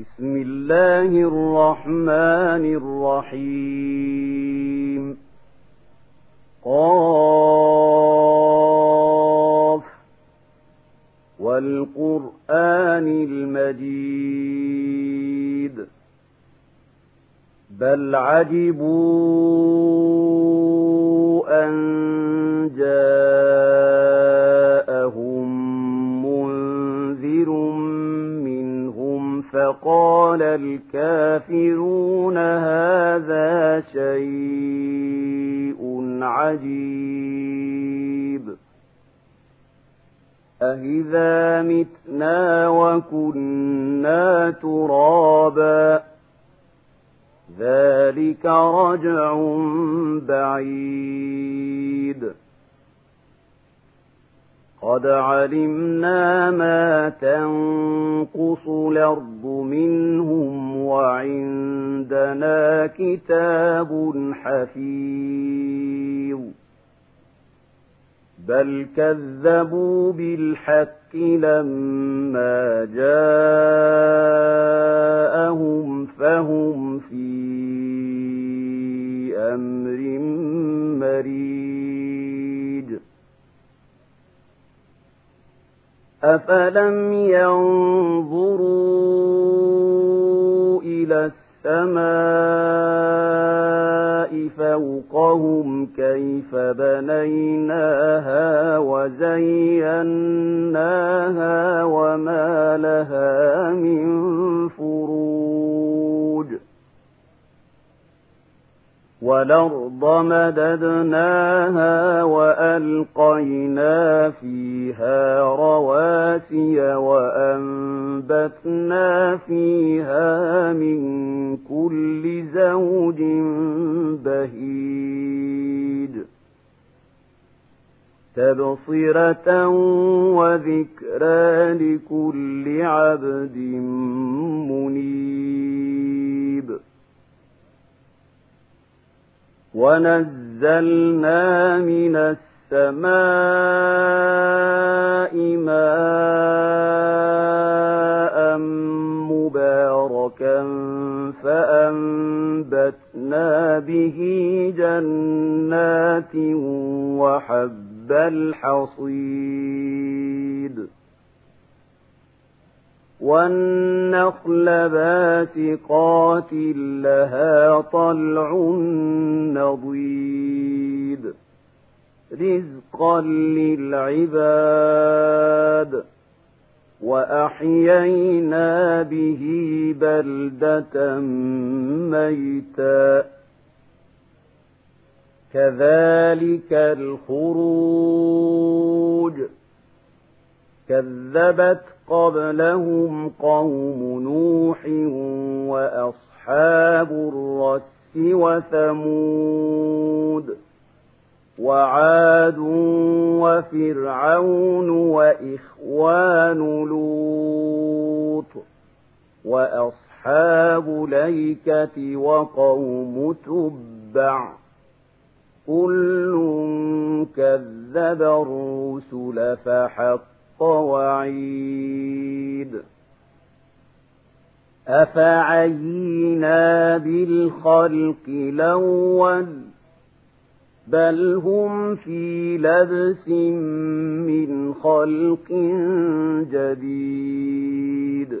بسم الله الرحمن الرحيم. قاف. والقرآن المجيد. بل عجبوا الكافرون هذا شيء عجيب. أهذا متنا وكنا ترابا ذلك رجع بعيد قد علمنا ما تنقص الأرض منهم وعندنا كتاب حفيظ بل كذبوا بالحق لما جاءهم فهم في أمر مريج أفلم ينظروا إلى السماء فوقهم كيف بنيناها وزيناها وما لها من فروج والأرض مددناها وألقينا فيها رواسي وأنبتنا فيها من كل زوج بهيج. تبصرة وذكرى لكل عبد منيب. ونزلنا من السماء ماء مباركا فأنبتنا به جنات وحب الحصيد والنخل باسقات لها طلع نضيد. رزقا للعباد. وأحيينا به بلدة ميتا. كذلك الخروج. كذبت قبلهم قوم نوح وأصحاب الرس وثمود وعاد وفرعون وإخوان لوط وأصحاب ليكة وقوم تبع كل كذب الرسل فحق وعيد أفعينا بالخلق الأول بل هم في لبس من خلق جديد.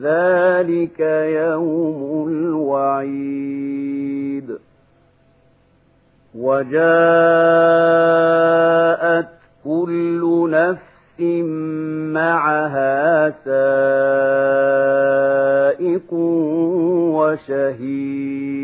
ذلك يوم الوعيد. وجاءت كل نفس معها سائق وشهيد.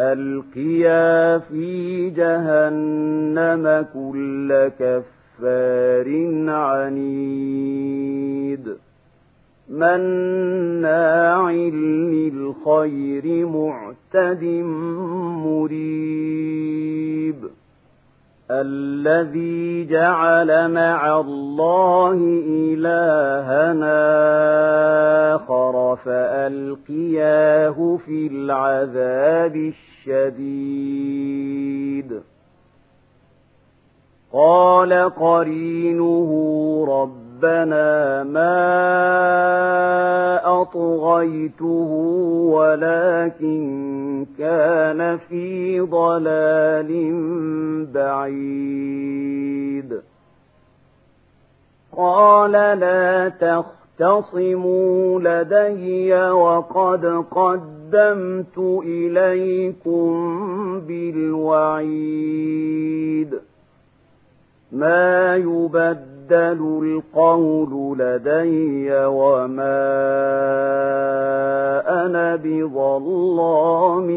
ألقيا في جهنم كل كفار عنيد. مناع للخير معتد مريب. الذي جعل مع الله إلهنا آخر فألقياه في العذاب الشديد. قال قرينه ربنا ما أطغيته ولكن كان في ضلال بعيد. قال لا تختصموا لدي وقد قدمت إليكم بالوعيد. ما يبدل القول لدي وما أنا بظلام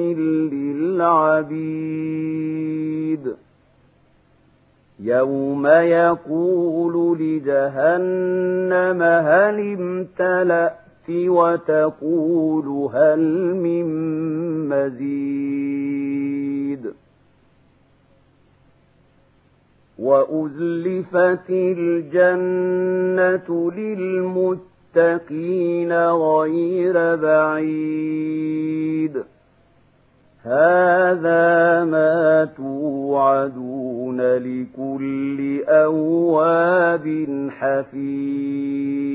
للعبيد. يوم يقول لجهنم هل امتلأت وتقول هل من مزيد. وأزلفت الجنة للمتقين غير بعيد هذا ما توعدون لكل أواب حفيظ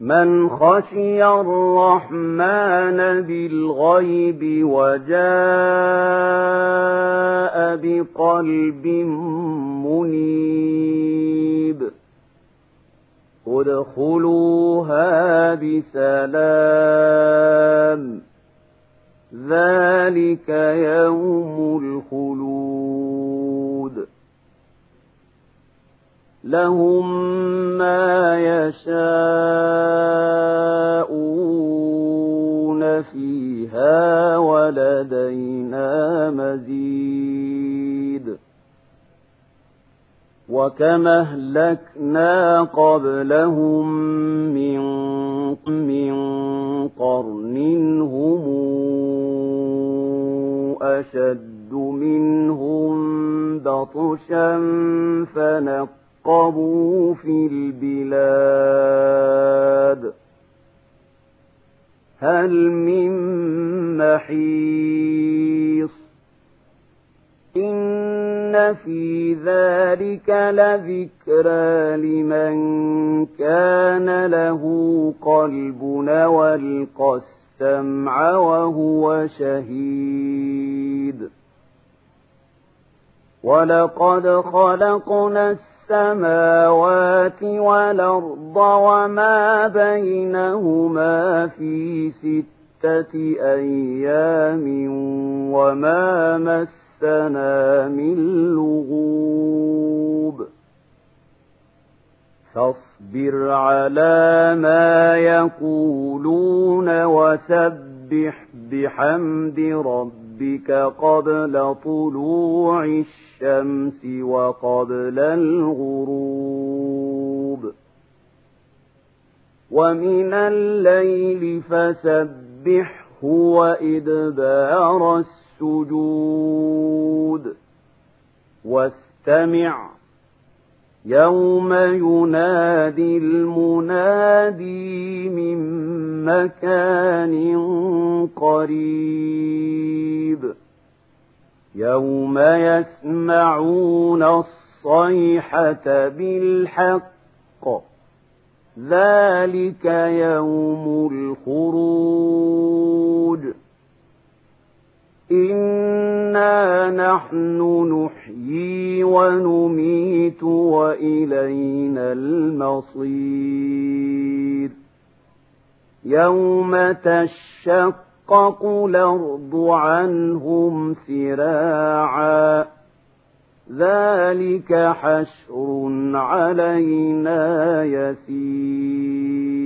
من خشي الرحمن بالغيب وجاء بقلب منيب. ادخلوها بسلام. ذلك يوم الخلود. لهم ما يشاءون فيها ولدينا مزيد. وكما أهلكنا قبلهم من من قرن هم أشد منهم بطشا فنقبوا في البلاد. هل من محيص؟ إن في ذلك لذكرى لمن كان له قلب والقى السمع وهو شهيد. ولقد خلقنا السماوات والأرض وما بينهما في ستة أيام وما مس مسنا من لغوب فاصبر على ما يقولون وسبح بحمد ربك قبل طلوع الشمس وقبل الغروب. ومن الليل فسبحه وإدبار السجود. واستمع يوم ينادي المنادي من مكان قريب يوم يسمعون الصيحة بالحق ذلك يوم الخروج إنا نحن نحيي ونميت وإلينا المصير يوم تشقق الأرض عنهم سراعا ذلك حشر علينا يسير